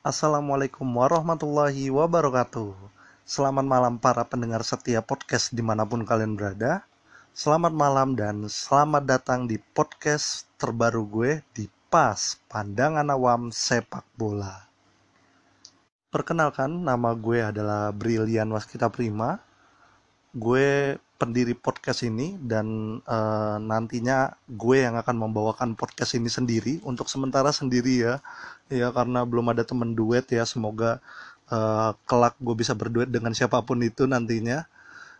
Assalamualaikum warahmatullahi wabarakatuh. Selamat malam para pendengar setia podcast di mana pun kalian berada. Selamat malam dan selamat datang di podcast terbaru gue di PAS Pandangan Awam Sepak Bola. Perkenalkan nama gue adalah Brilian Waskita Prima. Gue pendiri podcast ini dan uh, nantinya gue yang akan membawakan podcast ini sendiri untuk sementara sendiri ya. Ya karena belum ada temen duet ya semoga uh, kelak gue bisa berduet dengan siapa pun itu nantinya.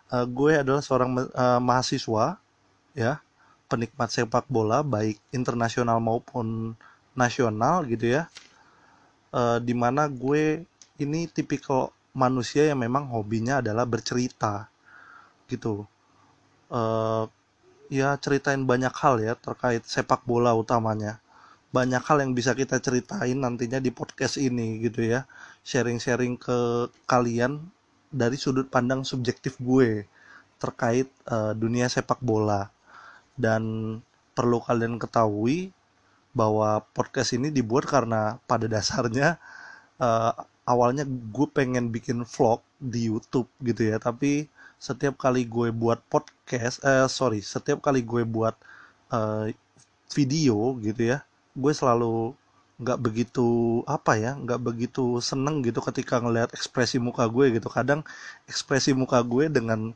Uh, gue adalah seorang uh, mahasiswa ya penikmat sepak bola baik internasional maupun nasional gitu ya. Uh, di mana gue ini tipikal manusia yang memang hobinya adalah bercerita gitu. Uh, ya ceritain banyak hal ya terkait sepak bola utamanya. Banyak hal yang bisa kita ceritain nantinya di podcast ini gitu ya. Sharing-sharing ke kalian dari sudut pandang subjektif gue terkait uh, dunia sepak bola. Dan perlu kalian ketahui bahwa podcast ini dibuat karena pada dasarnya uh, awalnya gue pengen bikin vlog di YouTube gitu ya tapi setiap kali gue buat podcast eh sorry setiap kali gue buat uh, video gitu ya gue selalu nggak begitu apa ya nggak begitu seneng gitu ketika ngelihat ekspresi muka gue gitu. Kadang ekspresi muka gue dengan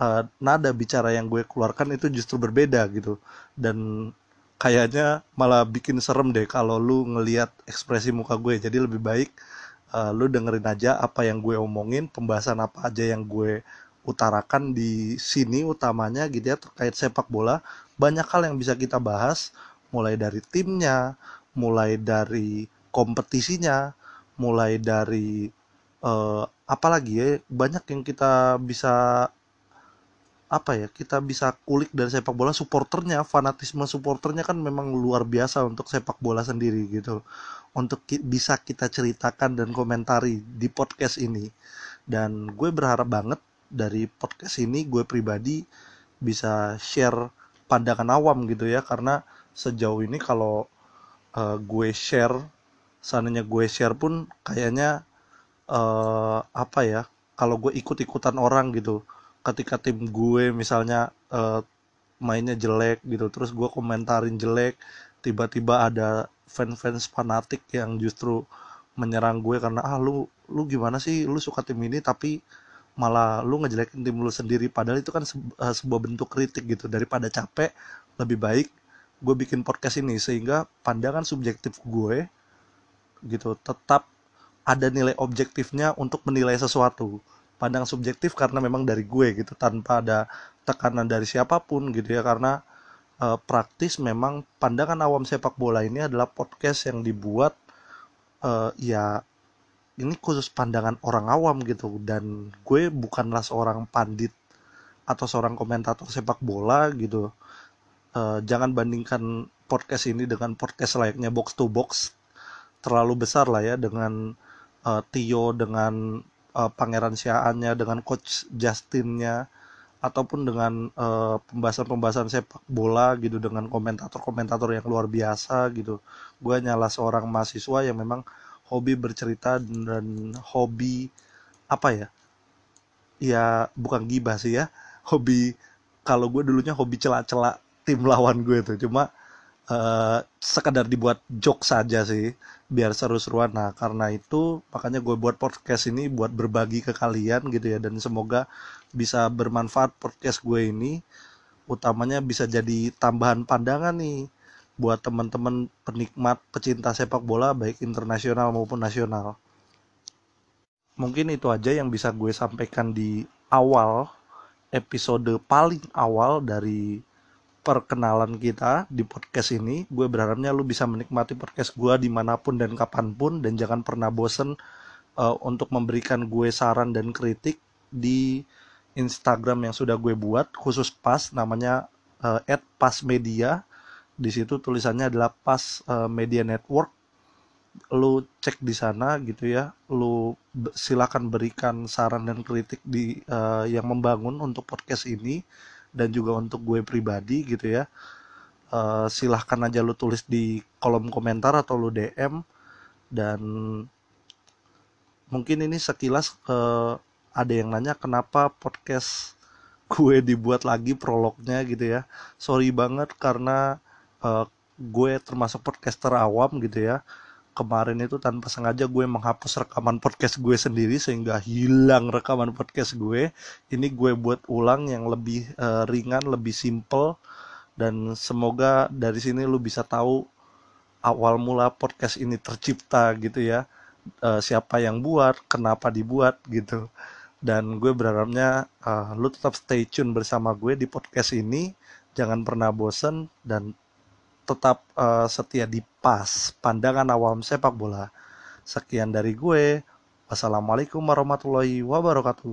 uh, nada bicara yang gue keluarkan itu justru berbeda gitu. Dan kayaknya malah bikin serem deh kalau lu ngelihat ekspresi muka gue. Jadi lebih baik uh, lu dengerin aja apa yang gue omongin pembahasan apa aja yang gue utarakan di sini utamanya gitu ya terkait sepak bola. Banyak hal yang bisa kita bahas mulai dari timnya mulai dari kompetisinya mulai dari uh, apalagi ya banyak yang kita bisa apa ya kita bisa kulik dari sepak bola supporternya fanatisme supporternya kan memang luar biasa untuk sepak bola sendiri gitu. Untuk ki bisa kita ceritakan dan komentari di podcast ini. Dan gue berharap banget dari podcast ini gue pribadi bisa share pandangan awam gitu ya. Karena sejauh ini kalau uh, gue share seandainya gue share pun kayaknya uh, apa ya kalau gue ikut-ikutan orang gitu ketika tim gue misalnya uh, mainnya jelek gitu terus gue komentarin jelek tiba-tiba ada fans-fans fanatik yang justru menyerang gue karena ah lu lu gimana sih? Lu suka tim ini tapi malah lu ngejelekin tim lu sendiri. Padahal itu kan eh, sebuah bentuk kritik gitu. Daripada capek lebih baik gue bikin podcast ini sehingga pandangan subjektif gue gitu tetap ada nilai objektifnya untuk menilai sesuatu pandang subjektif karena memang dari gue gitu tanpa ada tekanan dari siapa pun gitu ya. Karena e, praktis memang pandangan awam sepak bola ini adalah podcast yang dibuat e, ya ini khusus pandangan orang awam gitu. Dan gue bukanlah seorang pandit atau seorang komentator sepak bola gitu. Uh, jangan bandingkan podcast ini dengan podcast layaknya box to box. Terlalu besar lah ya dengan Tio dengan uh, Pangeran Siaannya dengan coach Justinnya ataupun dengan pembahasan-pembahasan sepak bola gitu dengan komentator-komentator yang luar biasa gitu. Gue nyala seorang mahasiswa yang memang hobi bercerita dan hobi apa ya ya bukan gibah sih ya hobi kalau gue dulunya hobi celak-celak tim lawan gue tuh cuma uh, sekedar dibuat joke saja sih biar seru-seruan nah karena itu makanya gue buat podcast ini buat berbagi ke kalian gitu ya. Dan semoga bisa bermanfaat podcast gue ini. Utamanya bisa jadi tambahan pandangan nih buat teman-teman penikmat pecinta sepak bola baik internasional maupun nasional. Mungkin itu aja yang bisa gue sampaikan di awal episode paling awal dari perkenalan kita di podcast ini. Gue berharapnya lu bisa menikmati podcast gue di mana pun dan kapan pun. Dan jangan pernah bosen uh, untuk memberikan gue saran dan kritik di Instagram yang sudah gue buat khusus pas namanya uh, @pasmedia. Di situ tulisannya adalah pas uh, media network. Lu cek di sana gitu ya. Lu silakan berikan saran dan kritik di uh, yang membangun untuk podcast ini dan juga untuk gue pribadi gitu ya uh, silahkan aja lu tulis di kolom komentar atau lu DM dan mungkin ini sekilas eh, ada yang nanya kenapa podcast gue dibuat lagi prolognya gitu ya. Sorry banget karena eh, gue termasuk podcaster awam gitu ya kemarin itu tanpa sengaja gue menghapus rekaman podcast gue sendiri sehingga hilang rekaman podcast gue. Ini gue buat ulang yang lebih eh, ringan lebih simple. Dan semoga dari sini lu bisa tahu awal mula podcast ini tercipta gitu ya. Eh, siapa yang buat kenapa dibuat gitu. Dan gue berharapnya eh, lu tetap stay tune bersama gue di podcast ini. Jangan pernah bosen dan tetap eh, setia di pas. Pandangan awam sepak bola. Sekian dari gue. Wassalamualaikum warahmatullahi wabarakatuh